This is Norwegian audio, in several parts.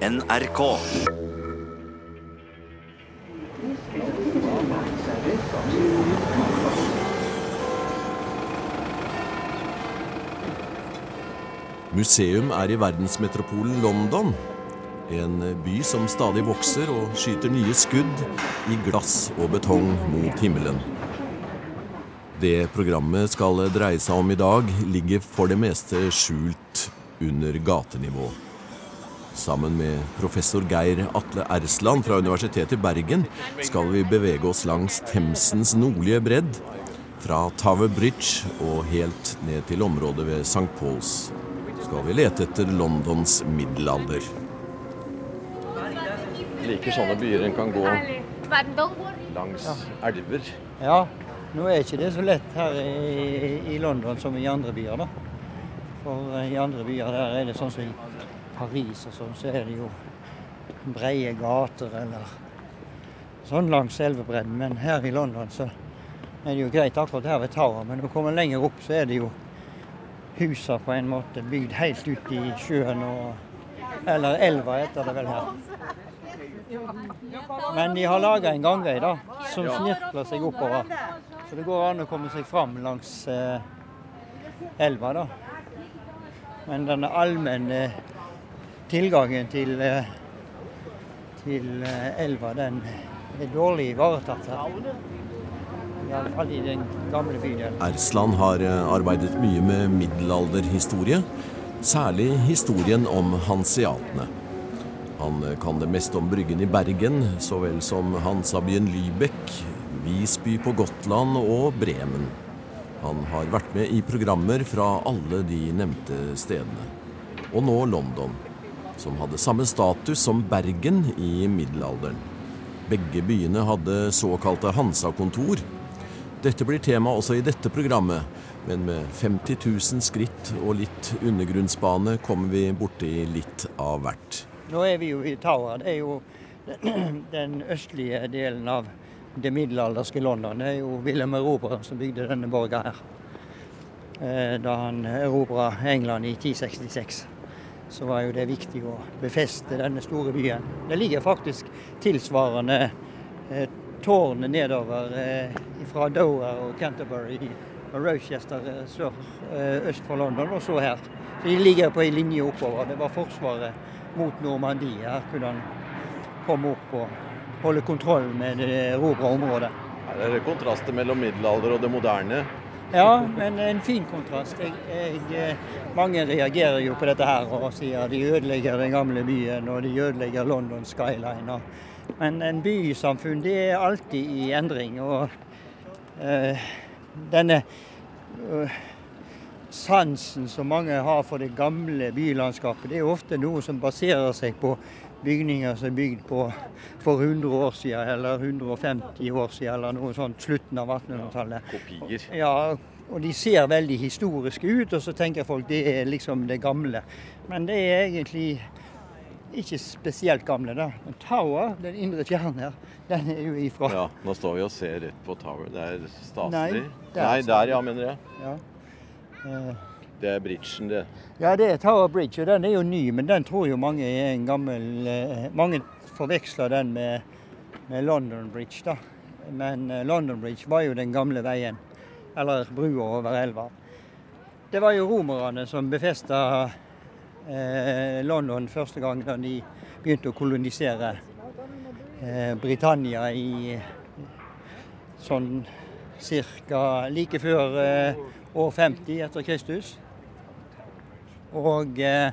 NRK. Museum er i verdensmetropolen London. En by som stadig vokser og skyter nye skudd i glass og betong mot himmelen. Det programmet skal dreie seg om i dag, ligger for det meste skjult under gatenivå. Sammen med professor Geir Atle Ersland fra Universitetet i Bergen skal vi bevege oss langs Themsens nordlige bredd, fra Tower Bridge og helt ned til området ved St. Pauls skal vi lete etter Londons middelalder. liker sånne byer en kan gå langs elver. Ja, nå er ikke det så lett her i, i London som i andre byer, da. For eh, i andre byer der er det sånn som i Paris og sånn, så er det jo breie gater eller sånn langs elvebredden. Men her i London så er det jo greit akkurat her ved Tower, men når du kommer lenger opp, så er det jo husa på en måte bygd helt ut i sjøen og Eller elva heter det vel her. Men de har laga en gangvei da, som snirkler seg oppover. Så det går an å komme seg fram langs eh, elva, da. Men den allmenne tilgangen til, eh, til eh, elva, den er dårlig ivaretatt her. Iallfall i den gamle bydelen. Ersland har eh, arbeidet mye med middelalderhistorie, særlig historien om hanseatene. Han kan det meste om Bryggen i Bergen, så vel som Hansabyen Lybekk, Visby på Gotland og Bremen. Han har vært med i programmer fra alle de nevnte stedene. Og nå London, som hadde samme status som Bergen i middelalderen. Begge byene hadde såkalte Hansa-kontor. Dette blir tema også i dette programmet, men med 50 000 skritt og litt undergrunnsbane kommer vi borti litt av hvert. Nå er vi jo i Tower. Det er jo den østlige delen av det middelalderske London. Det er jo Wilhelm Erobreren som bygde denne borga her. Eh, Da han erobra England i 1066, så var jo det viktig å befeste denne store byen. Det ligger faktisk tilsvarende eh, tårn nedover eh, fra Dover og Canterbury og Rochester eh, sør, eh, øst for London, og så her. Så de ligger på en linje oppover. Det var forsvaret mot Normandie. Her kunne han komme opp og holde kontroll med det erobra området. Her er det mellom middelalder og det moderne. Ja, men en fin kontrast. Jeg, jeg, eh, mange reagerer jo på dette her og sier de ødelegger den gamle byen og de ødelegger London skyline. Men en bysamfunn det er alltid i endring. Og uh, denne uh, sansen som mange har for det gamle bylandskapet, det er ofte noe som baserer seg på bygninger som er bygd på for 100 år siden, eller 150 år siden, eller noe sånt slutten av 1800-tallet. Kopier. Ja, og de ser veldig historiske ut, og så tenker folk det er liksom det gamle. Men det er egentlig ikke spesielt gamle, da. Men Tower, den indre kjernen her, den er jo ifra Ja, nå står vi og ser rett på Tower. Det er staselig. Nei, der Nei, der ja, mener jeg. Ja. Eh, Det er bridgen, det. Ja, det er Tower Bridge, og den er jo ny, men den tror jo mange er en gammel eh, Mange forveksler den med, med London Bridge, da. Men eh, London Bridge var jo den gamle veien, eller brua over elva. Det var jo romerne som befesta eh, London første gang da de begynte å kolonisere eh, Britannia i sånn ca. like før eh, år 50 etter Kristus. Og, eh,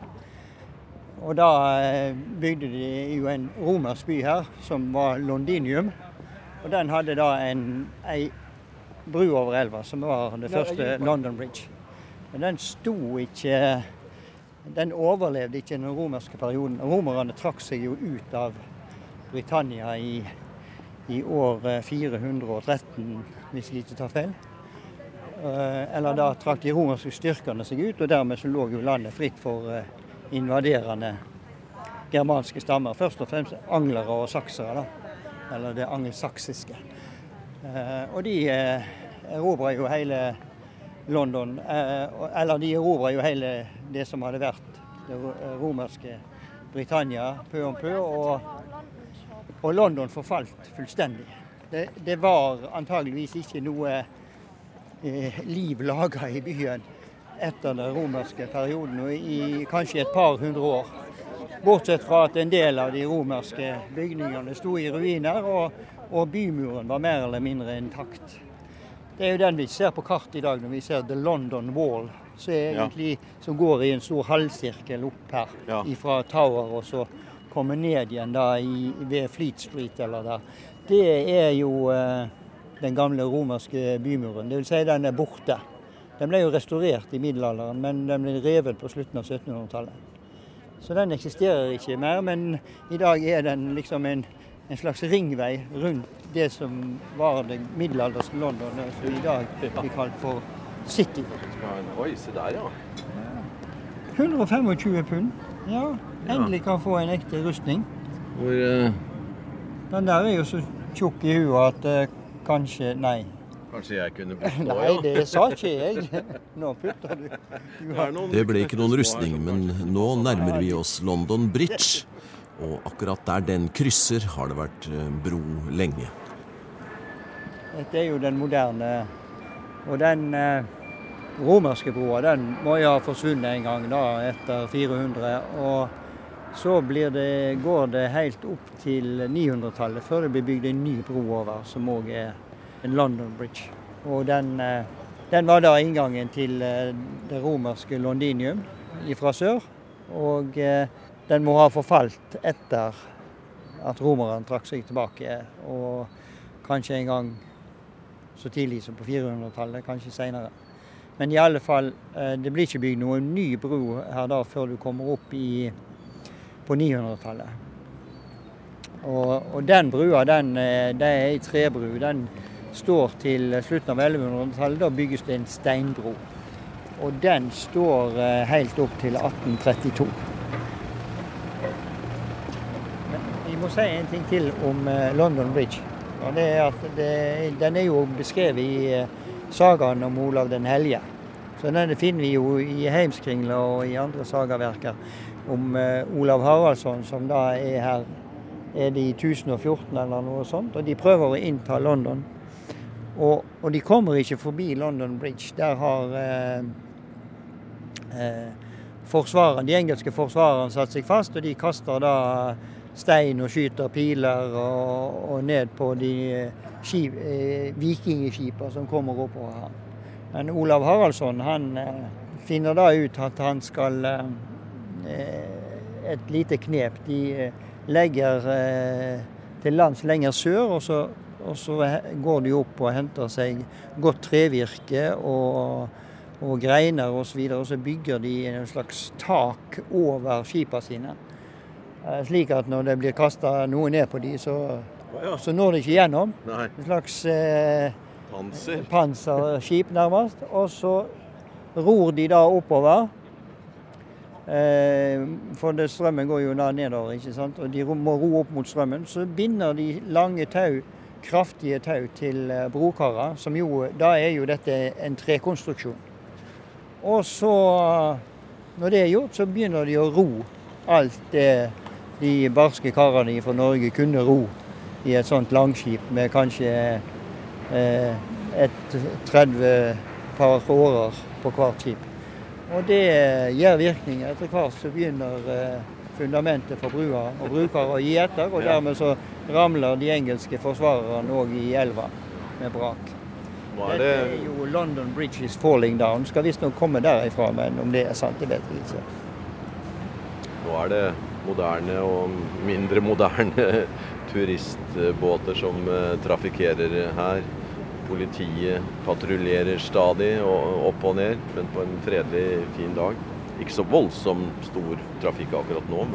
og da eh, bygde de jo en romersk by her, som var Londinium. Og den hadde da en, ei bru over elva, som var det første London Bridge. Men den sto ikke Den overlevde ikke den romerske perioden. Romerne trakk seg jo ut av Britannia i, i år eh, 413, hvis jeg ikke tar feil. Eh, Eller da trakk de romerske styrkene seg ut, og dermed så lå jo landet fritt for eh, invaderende germanske stammer. Først og fremst anglere og saksere, da. Eller det angelsaksiske. Eh, Og de erobra jo hele London. Eller de erobra jo hele det som hadde vært det romerske Britannia pø om pø, og, og London forfalt fullstendig. Det, det var antageligvis ikke noe liv laga i byen etter den romerske perioden, og i kanskje et par hundre år. Bortsett fra at en del av de romerske bygningene sto i ruiner, og, og bymuren var mer eller mindre intakt. Det er jo den vi ser på kart i dag når vi ser The London Wall, som, egentlig, som går i en stor halvsirkel opp her Ja. fra Tower og så kommer ned igjen da i, ved Fleet Street eller der. Det er jo eh, den gamle romerske bymuren. Det vil si den er borte. Den ble jo restaurert i middelalderen, men den ble revet på slutten av 1700-tallet. Så den eksisterer ikke mer, men i dag er den liksom en, en slags ringvei rundt det som var det middelalderske London, som i dag blir kalt for City. Oi, se der, ja. 125 pund. Ja, endelig kan få en ekte rustning. Hvor eh, Den der er jo så tjukk i huet at eh, kanskje Nei. Kanskje jeg kunne blitt nå, Nei, det sa ikke jeg. Nå putter du. Det ble ikke noen rustning, men nå nærmer vi oss London Bridge. Og akkurat der den krysser, har det vært eh, bro lenge. Dette er jo den moderne. Og den eh, romerske broa den må jo ha forsvunnet en gang da, etter 400. Og så det, går det helt opp til 900-tallet før det blir bygd en ny bro over, som òg er en London Bridge. Og den, eh, den var da inngangen til eh, det romerske Londinium fra sør. Og eh, den må ha forfalt etter at romerne trakk seg tilbake. Og kanskje en gang så tidlig som på 400-tallet, kanskje senere. Men i alle fall, det blir ikke bygd noen ny bro her da før du kommer opp i, på 900-tallet. Og, og den brua, den, eh, det er ei trebru. Den står til slutten av 1100-tallet. Da bygges det en steinbro. Og den står eh, helt opp til 1832. Men vi må si en ting til om eh, London Bridge. Og det er at det, den er jo beskrevet i sagaen om Olav den hellige. Så den finner vi jo i Heimskringla og i andre sagaverker om eh, Olav Haraldsson, som da er her er det i 1014 eller noe sånt. Og de prøver å innta London. Og, og de kommer ikke forbi London Bridge. Der har eh, eh, de engelske forsvarerne satt seg fast, og de kaster da stein og skyter piler og, og ned på de eh, skip, eh, vikingskipene som kommer oppover her. Men Olav Haraldsson han eh, finner da ut at han skal Et lite knep. De eh, legger eh, til lands lenger sør, og så, og så går de opp og henter seg godt trevirke og, og greiner osv. Og, så videre, og så bygger de en slags tak over skipene sine. Eh, Slik at når det blir kasta noe ned på de, så, så når det ikke gjennom. En slags eh, panserskip, nærmest. Og så ror de da oppover. Eh, for det, strømmen går jo da nedover, ikke sant? og de må ro opp mot strømmen. Så binder de lange tau, kraftige tau, til eh, brokarer, som jo Da er jo dette en trekonstruksjon. Og så, når det er gjort, så begynner de å ro alt det de barske karene fra Norge kunne ro i et sånt langskip med kanskje eh, et 30 par årer på hvert skip. Og det gir virkning. Etter hvert så begynner eh, fundamentet for brua og brukere å gi etter, og dermed så ramler de engelske forsvarerne òg i elva med brak. Dette det er jo London Bridge is falling down. Skal visstnok komme derifra, men om det er sant, det vet vi ikke. Nå er det moderne og mindre moderne turistbåter som eh, trafikkerer her. Politiet patruljerer stadig opp og ned, men på en fredelig, fin dag. Ikke så voldsomt stor trafikk akkurat nå.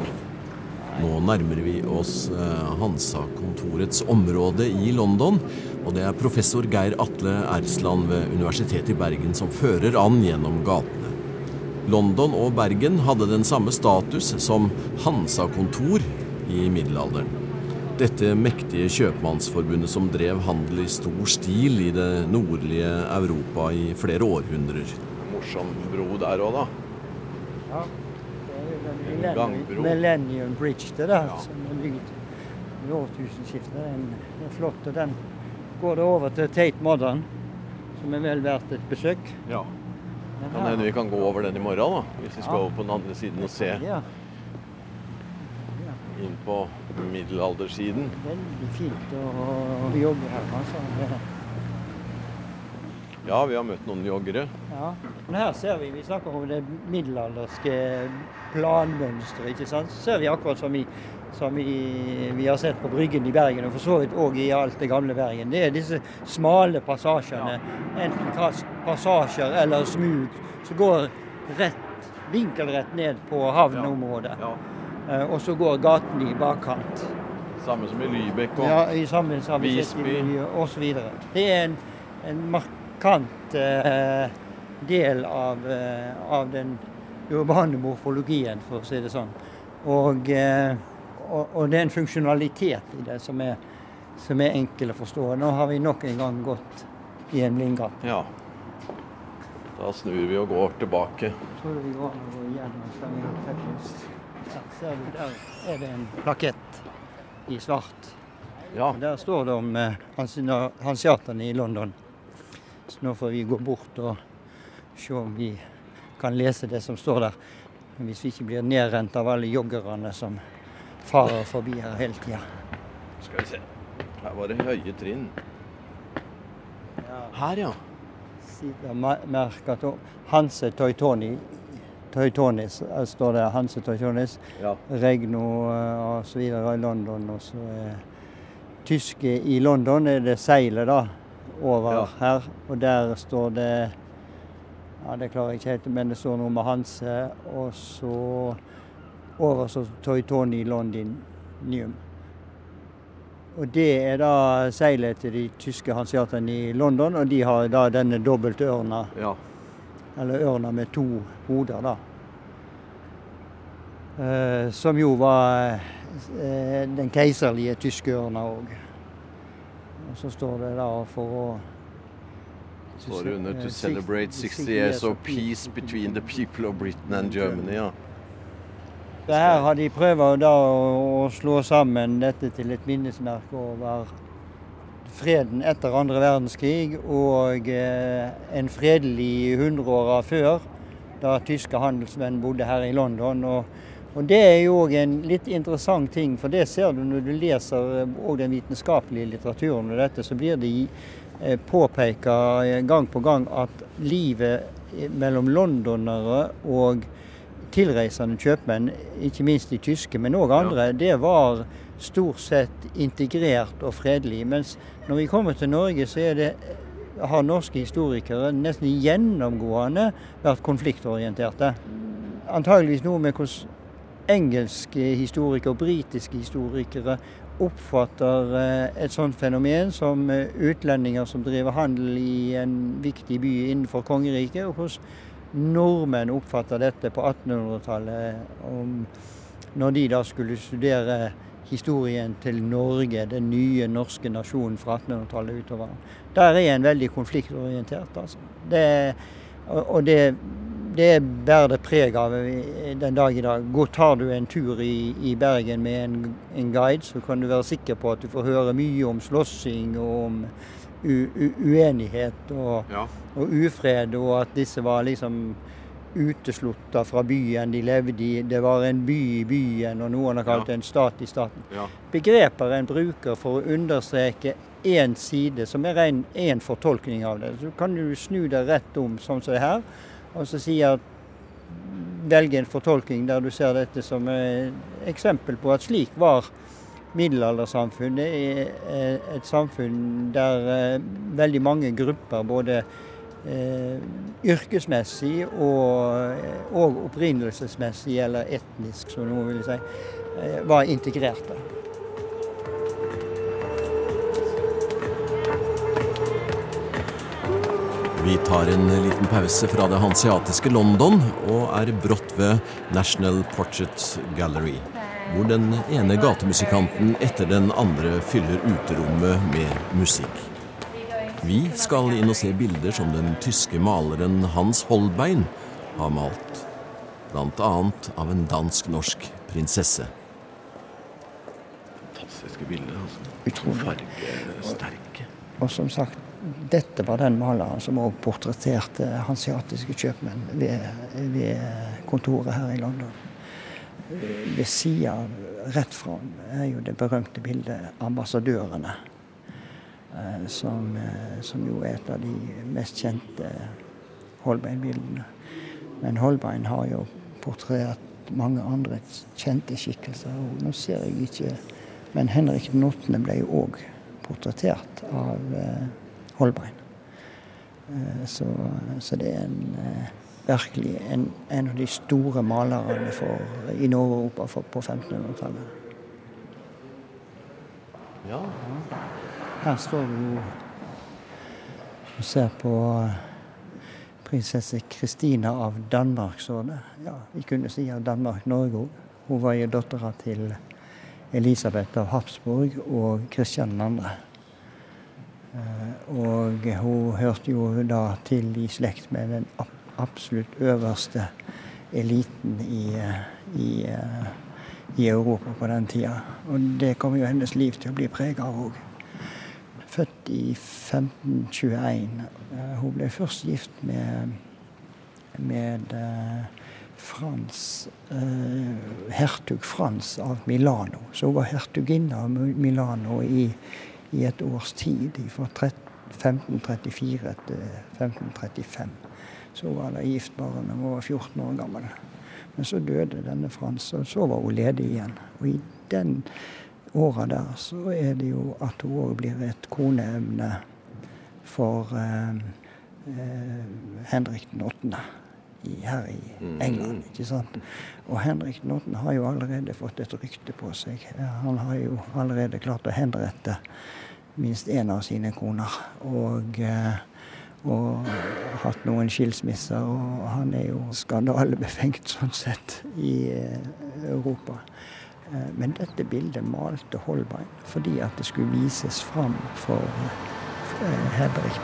Nå nærmer vi oss eh, Hansa-kontorets område i London. Og det er professor Geir Atle Ersland ved Universitetet i Bergen som fører an gjennom gatene. London og Bergen hadde den samme status som Hansa-kontor i middelalderen. Dette mektige kjøpmannsforbundet som drev handel i stor stil i det nordlige Europa i flere århundrer. morsom bro der òg, da. Ja, det er gangbro. Millennium Bridge, det der, Ja. som er bygd i årtusenskiftet. Den er flott. Og den går det over til Tate Modern, som er vel verdt et besøk. Ja. Kan hende vi kan gå over den i morgen, da. Hvis vi skal Ja. over på den andre siden og se Ja, inn på middelaldersiden. veldig fint å jobbe her, altså. Ja, vi har møtt noen joggere. Ja. Men her ser vi, vi snakker om det middelalderske planmønsteret, ikke sant. Så ser vi akkurat som, i, som i, vi har sett på Bryggen i Bergen, og for så vidt òg i alt det gamle Bergen. Det er disse smale passasjene, enten passasjer eller smug, som går rett, vinkelrett ned på havneområdet. Ja. Eh, Og så går gaten i bakkant. Samme som i Lybekk og Ja, i sett i Visby. osv. Det er en, en markant eh, del av, eh, av den urbane morfologien, for å si det sånn. Og, eh, og, og det er en funksjonalitet i det som er, som er enkel å forstå. Nå har vi nok en gang gått i en blindgang. Ja. Da snur vi og går tilbake. Tror vi går og å gå gjennom Stavanger Technics? Der ser du, der er det en plakett i svart. Ja. Der står det om eh, hanseaterne i London. Så nå får vi gå bort og se om vi kan lese det som står der. Hvis vi ikke blir nedrent av alle joggerne som farer forbi her hele tida. Skal vi se. Her var det høye trinn. Her, ja. Merket Hanse Toitoni. Toitonis, her står det Hanse Teutonis. Ja. Regno osv. så videre i London. Og så er tyske i London er det seilet da, over Ja. her. Og der står det Ja, det klarer jeg ikke helt, men det står noe med Hanse. Og så over så Teutoni Londinium. Og det er da seilet til de tyske hanseatene i London, og de har da denne dobbeltørna, ja. Eller ørna med to hoder, da. Eh, som jo var eh, den keiserlige tyske ørna òg. Og så står det da for å Står det under eh, to six- celebrate 60 years of peace between the people of Britain and Germany. Ja. Det her har de prøvd å slå sammen dette til et minnesmerke over freden etter andre verdenskrig og eh, en fredelig hundreåra før, da tyske handelsmenn bodde her i London. Og, og det er jo òg en litt interessant ting, for det ser du når du leser eh, den vitenskapelige litteraturen og dette, så blir det eh, påpeka gang på gang at livet mellom londonere og tilreisende kjøpmenn, ikke minst de tyske, men òg andre, det var stort sett integrert og fredelig. Mens når vi kommer til Norge, så er det, har norske historikere nesten gjennomgående vært konfliktorienterte. Antageligvis noe med hvordan engelske historikere og britiske historikere oppfatter eh, et sånt fenomen som eh, utlendinger som driver handel i en viktig by innenfor kongeriket, og hvordan nordmenn oppfatter dette på 1800-tallet, når de da skulle studere historien til Norge, den nye norske nasjonen fra 1800-tallet utover. Der er en veldig konfliktorientert, altså. Det, og det, det bærer det preg av den dag i dag. Går, tar du en tur i, i Bergen med en, en guide, så kan du være sikker på at du får høre mye om slåssing og om u, u, uenighet. og Ja. og ufred, og at disse var liksom uteslutta fra byen de levde i. Det var en by i byen, og noen har kalt det en stat i staten. Ja. Begreper en bruker for å understreke én side, som er ren én fortolkning av det. Så kan du snu det rett om, sånn som det er her, og så si at velge en fortolkning der du ser dette som et eksempel på at slik var middelaldersamfunn. Det er eh, et samfunn der eh, veldig mange grupper, både yrkesmessig og, og opprinnelsesmessig, eller etnisk, som noen vil si, eh, var integrerte. Vi tar en liten pause fra det hanseatiske London og er brått ved National Portrait Gallery, hvor den ene gatemusikanten etter den andre fyller uterommet med musikk. Vi skal inn og se bilder som den tyske maleren Hans Holbein har malt. blant annet av en dansk-norsk prinsesse. Fantastiske bilder. altså. Fargesterke. Og som sagt, dette var den maleren som òg portretterte hansiatiske kjøpmenn ved, ved kontoret her i London. Ved sida rett fram er jo det berømte bildet 'Ambassadørene'. Eh, Som, eh, som jo er et av de mest kjente Holbein-bildene. Men Holbein har jo portrettert mange andre kjente skikkelser. og Nå ser jeg ikke Men Henrik den 8. ble jo òg portrettert av eh, Holbein. Så, så det er en, virkelig en, en av de store malerne for, i Nord-Europa på 1500-tallet. Ja. Her står vi jo og ser på eh, prinsesse Kristina av Danmark, så det. Ja, vi kunne si av Danmark-Norge òg. Hun var jo dattera til Elisabeth av Habsburg og Kristian 2. Eh, Og hun hørte jo da til i slekt med den absolutt øverste eliten i, eh, i, i Europa på den tida. Og det kommer jo hennes liv til å bli prega av òg. Født i 1521. Eh, Hun ble først gift med, med eh, Frans eh, Hertug Frans av Milano. Så hun var hertuginne av Milano i, i et års tid, fra 1534 til 1535. Så hun var da gift bare når hun var 14 år gammel. Men så døde denne Frans, og så var hun ledig igjen. Og i den åra der så er det jo at hun òg blir et koneemne for eh, eh, Henrik den 8. I, her i England. ikke sant? Og Henrik den 8. har jo allerede fått et rykte på seg. Han har jo allerede klart å henrette minst én av sine koner. Og, eh, og hatt noen skilsmisser. Og han er jo skandalebefengt sånn sett i eh, Europa. Eh, Men dette bildet malte Holbein fordi at det skulle vises fram for eh, Henrik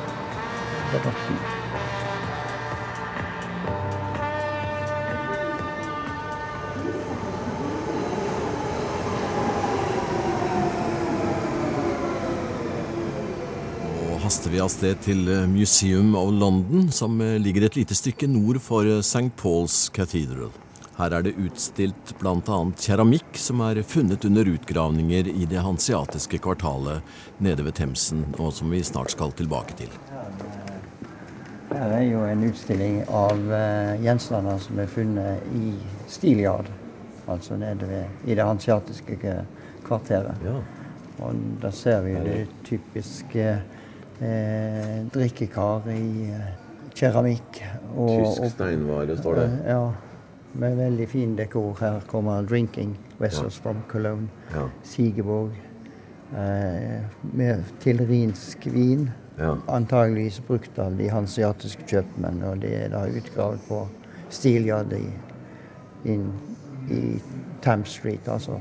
den 8. Nå haster vi av sted til eh, Museum of London, som ligger et lite stykke nord for St. Paul's Cathedral. Her er det utstilt bl.a. keramikk som er funnet under utgravninger i det hanseatiske kvartalet nede ved Themsen, og som vi snart skal tilbake til. Her er jo en utstilling av eh, gjenstander som er funnet i Stiljard. Altså nede ved, i det hanseatiske kvarteret. ja. Og da ser vi det typiske eh, drikkekar i eh, keramikk. Og, Tysk steinvare, står det. Ja, med veldig fin dekor. Her kommer 'Drinking Vessels from Cologne'. Ja. Sigeborg. Eh, med tilrinsk vin. Ja. Antageligvis brukt av de hansiatiske kjøpmenn. Og det er da utgravet på Steelyard i, i Thames Street, altså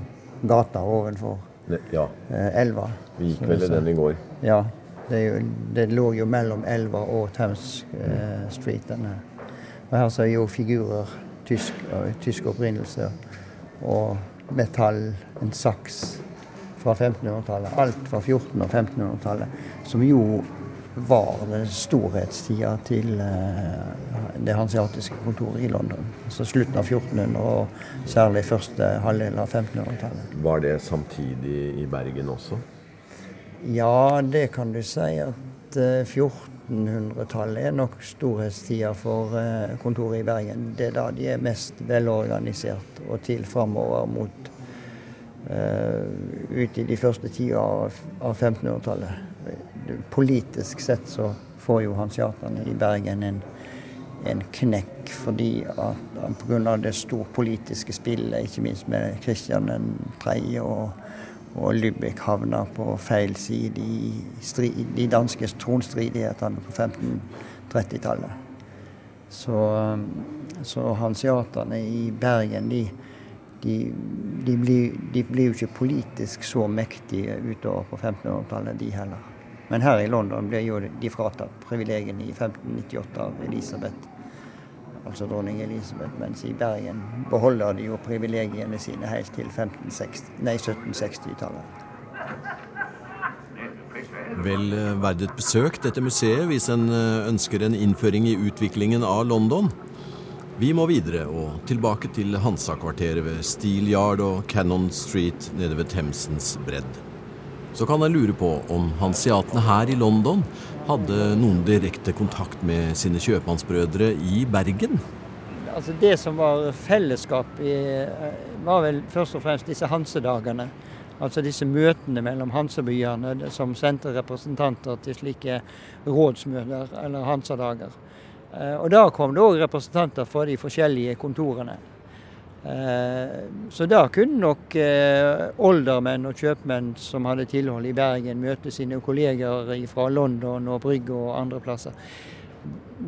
gata ovenfor Ne- ja. eh, elva. Vi gikk vel i den i går. Ja. Det, jo, det lå jo mellom elva og Thames eh, Street. Denne. Og her så er jo figurer tysk, tysk opprinnelse. Og metall, en saks fra 1500-tallet. Alt fra 1400- og 1500-tallet. Som jo var den storhetstida til eh, det hansiatiske kontoret i London. Altså slutten av 1400- og særlig første halvdel av 1500-tallet. Var det samtidig i Bergen også? Ja, det kan du si. at eh, 14 1800-tallet er nok storhetstida for eh, kontoret i Bergen. Det er da de er mest velorganisert og til framover mot uh, ut i de første tida av, 1500-tallet. Politisk sett så får jo hanseaterne i Bergen en, en knekk fordi at pga. det storpolitiske spillet, ikke minst med Kristian 3. og og Lübeck havna på feil side i stri, de danske tronstridighetene på 1530-tallet. Så, så hanseatene i Bergen, de, de, de, blir, de blir jo ikke politisk så mektige utover på 1500-tallet, de heller. Men her i London ble jo de fratatt privilegiene i 1598 av Elisabeth altså dronning Elisabeth, mens i Bergen beholder de jo privilegiene sine helt til 1760-tallet. Vel eh, verdt et besøk, dette museet, hvis en eh, ønsker en innføring i utviklingen av London. Vi må videre og tilbake til Hansa-kvarteret ved Steel Yard og Cannon Street nede ved Themsens bredd. Så kan jeg lure på om hanseatene her i London hadde noen direkte kontakt med sine kjøpmannsbrødre i Bergen? Altså Det som var fellesskap, i, var vel først og fremst disse hansedagene. Altså disse møtene mellom hansebyene som sendte representanter til slike rådsmøter eller hansadager. Eh, og da kom det òg representanter fra de forskjellige kontorene. Eh, så da kunne nok oldermenn og kjøpmenn som hadde tilhold i Bergen, møte sine kolleger fra London og Brygge og andre plasser.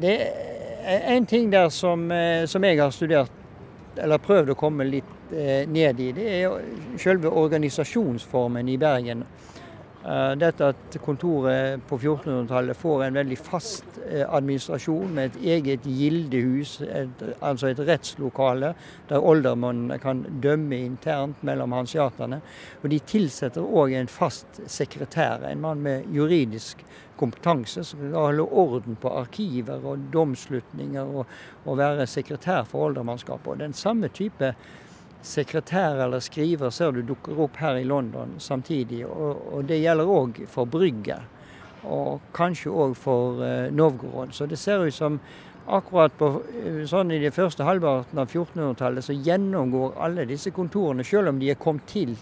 Det er en ting der som, som jeg har studert, eller prøvd å komme litt Eh, ned i, det er selve organisasjonsformen i Bergen. Eh, dette at kontoret på 1400-tallet får en veldig fast eh, administrasjon med et eget gildehus, et, altså et rettslokale der oldermannene kan dømme internt mellom hansiaterne. Og de tilsetter òg en fast sekretær, en mann med juridisk kompetanse som skal holde orden på arkiver og domslutninger og, og være sekretær for oldermannskapet. Og den samme type sekretær eller skriver ser du dukker opp her i London samtidig. Og, og det gjelder òg for Brygge, og kanskje òg for uh, Novgorod. Så det ser ut som akkurat på, uh, sånn i det første halvparten av 1400-tallet så gjennomgår alle disse kontorene, selv om de er kommet til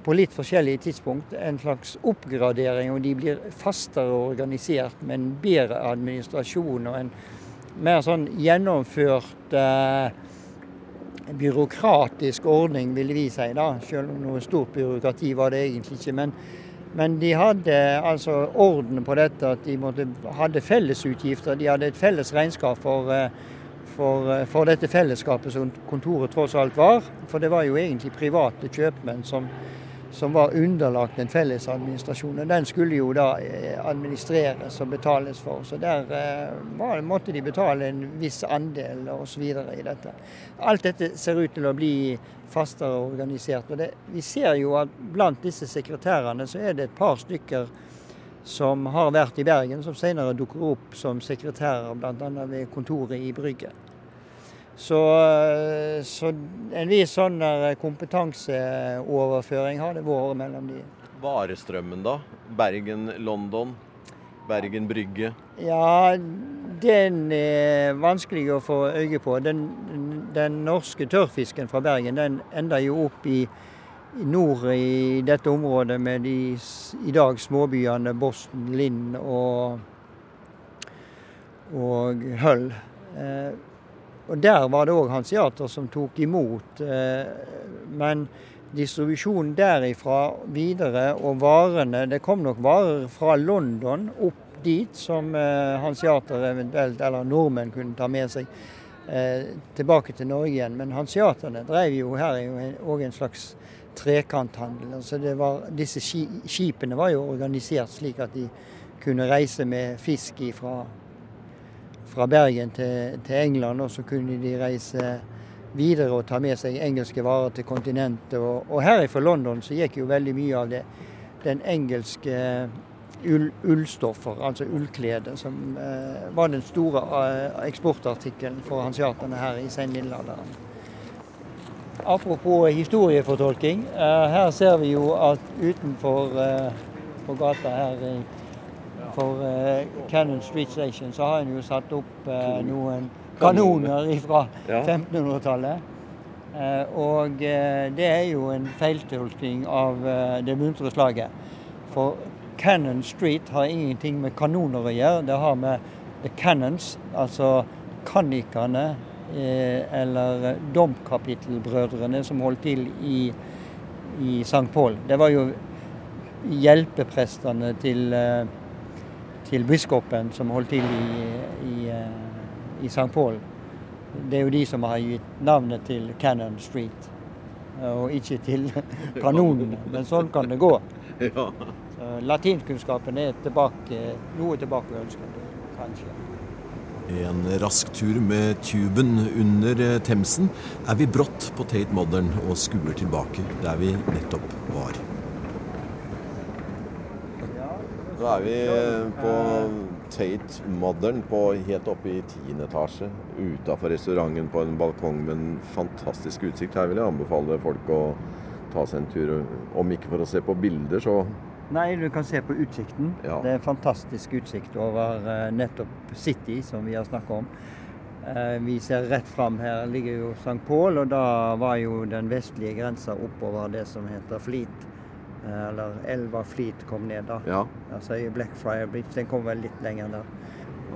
på litt forskjellige tidspunkt, en slags oppgradering, og de blir fastere organisert med en bedre administrasjon og en mer sånn gjennomført uh, byråkratisk ordning, ville vi si, da. Selv om noe stort byråkrati var det egentlig ikke. Men, men de hadde altså orden på dette, at de måtte, hadde fellesutgifter. De hadde et felles regnskap for, eh, for, eh, for, dette fellesskapet som kontoret tross alt var. For det var jo egentlig private kjøpmenn som, som var underlagt den felles administrasjonen. Den skulle jo da eh, administreres og betales for. Så der var, måtte de betale en viss andel osv. i dette. Alt dette ser ut til å bli fastere organisert. og det, Vi ser jo at blant disse sekretærene så er det et par stykker som har vært i Bergen, som senere dukker opp som sekretærer bl.a. ved kontoret i Brygge. Så, så en viss sånn kompetanseoverføring har det vært mellom de. Varestrømmen, da? Bergen-London? Bergen-Brygge? Ja, den er vanskelig å få øye på. Den, den norske tørrfisken fra Bergen den ender jo opp i, nord i dette området med de i dag småbyene Boston, Linn og, og Hull. Eh, og Der var det òg hansiater som tok imot. Eh, men distribusjonen derifra videre, og varene Det kom nok varer fra London opp dit som hanseater hansiater eventuelt, eller nordmenn, kunne ta med seg eh, tilbake til Norge igjen. Men hansiaterne drev jo her òg en slags trekanthandel. Altså var, disse skipene var jo organisert slik at de kunne reise med fisk fra, fra Bergen til, til England, og så kunne de reise videre og ta med seg engelske varer til kontinentet. Og, og her fra London så gikk jo veldig mye av det, den engelske ull, ullstoffer, altså ullklede, som eh, var den store eh, eksportartikkelen for hansiaterne her i senmiddelalderen. Apropos historiefortolking. Eh, her ser vi jo at utenfor eh, på gata her for eh, Cannon Street Station så har en jo satt opp eh, noen kanoner fra 1500-tallet. Eh, og det er jo en feiltolkning av det muntre slaget. For Cannon Street har ingenting med kanoner å gjøre. Det har med the cannons, altså kannikerne eller domkapittelbrødrene som holdt til i, i St. Paul. Det var jo hjelpeprestene til, til biskopen som holdt til i, i i St. Paul. Det er jo de som har gitt navnet til Cannon Street, og ikke til kanonene. Men sånn kan det gå. Ja. latinkunnskapen er tilbake, noe tilbakeønskende, kanskje. En rask tur med tuben under eh, Themsen er vi brått på Tate Modern og skuer tilbake der vi nettopp var. Nå er vi på Tate Modern på, helt oppe i tiende etasje. Utafor restauranten på en balkong med en fantastisk utsikt. Her vil jeg anbefale folk å ta seg en tur. Om ikke for å se på bilder, så Nei, du kan se på utsikten. Ja. Det er en fantastisk utsikt over eh, nettopp City, som vi har snakka om. Eh, vi ser rett fram. Her ligger jo St. Paul, og da var jo den vestlige grensa oppover det som heter Fleet. Eh, eller elva Fleet kom ned, da. ja. Altså i Blackfriar Bridge. Den kom vel litt lenger der.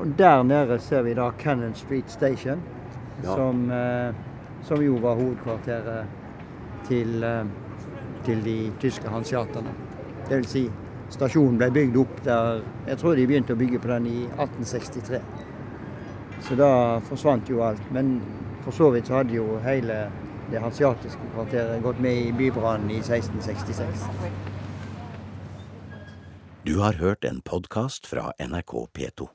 Og der nede ser vi da Cannon Street Station, Ja. som, eh, som jo var hovedkvarteret til, eh, til de tyske hanseaterne. Det vil si, stasjonen ble bygd opp der Jeg tror de begynte å bygge på den i 1863. Så da forsvant jo alt. Men for så vidt så hadde jo hele det hansiatiske kvarteret gått med i bybrannen i 1666. Du har hørt en podkast fra NRK P2.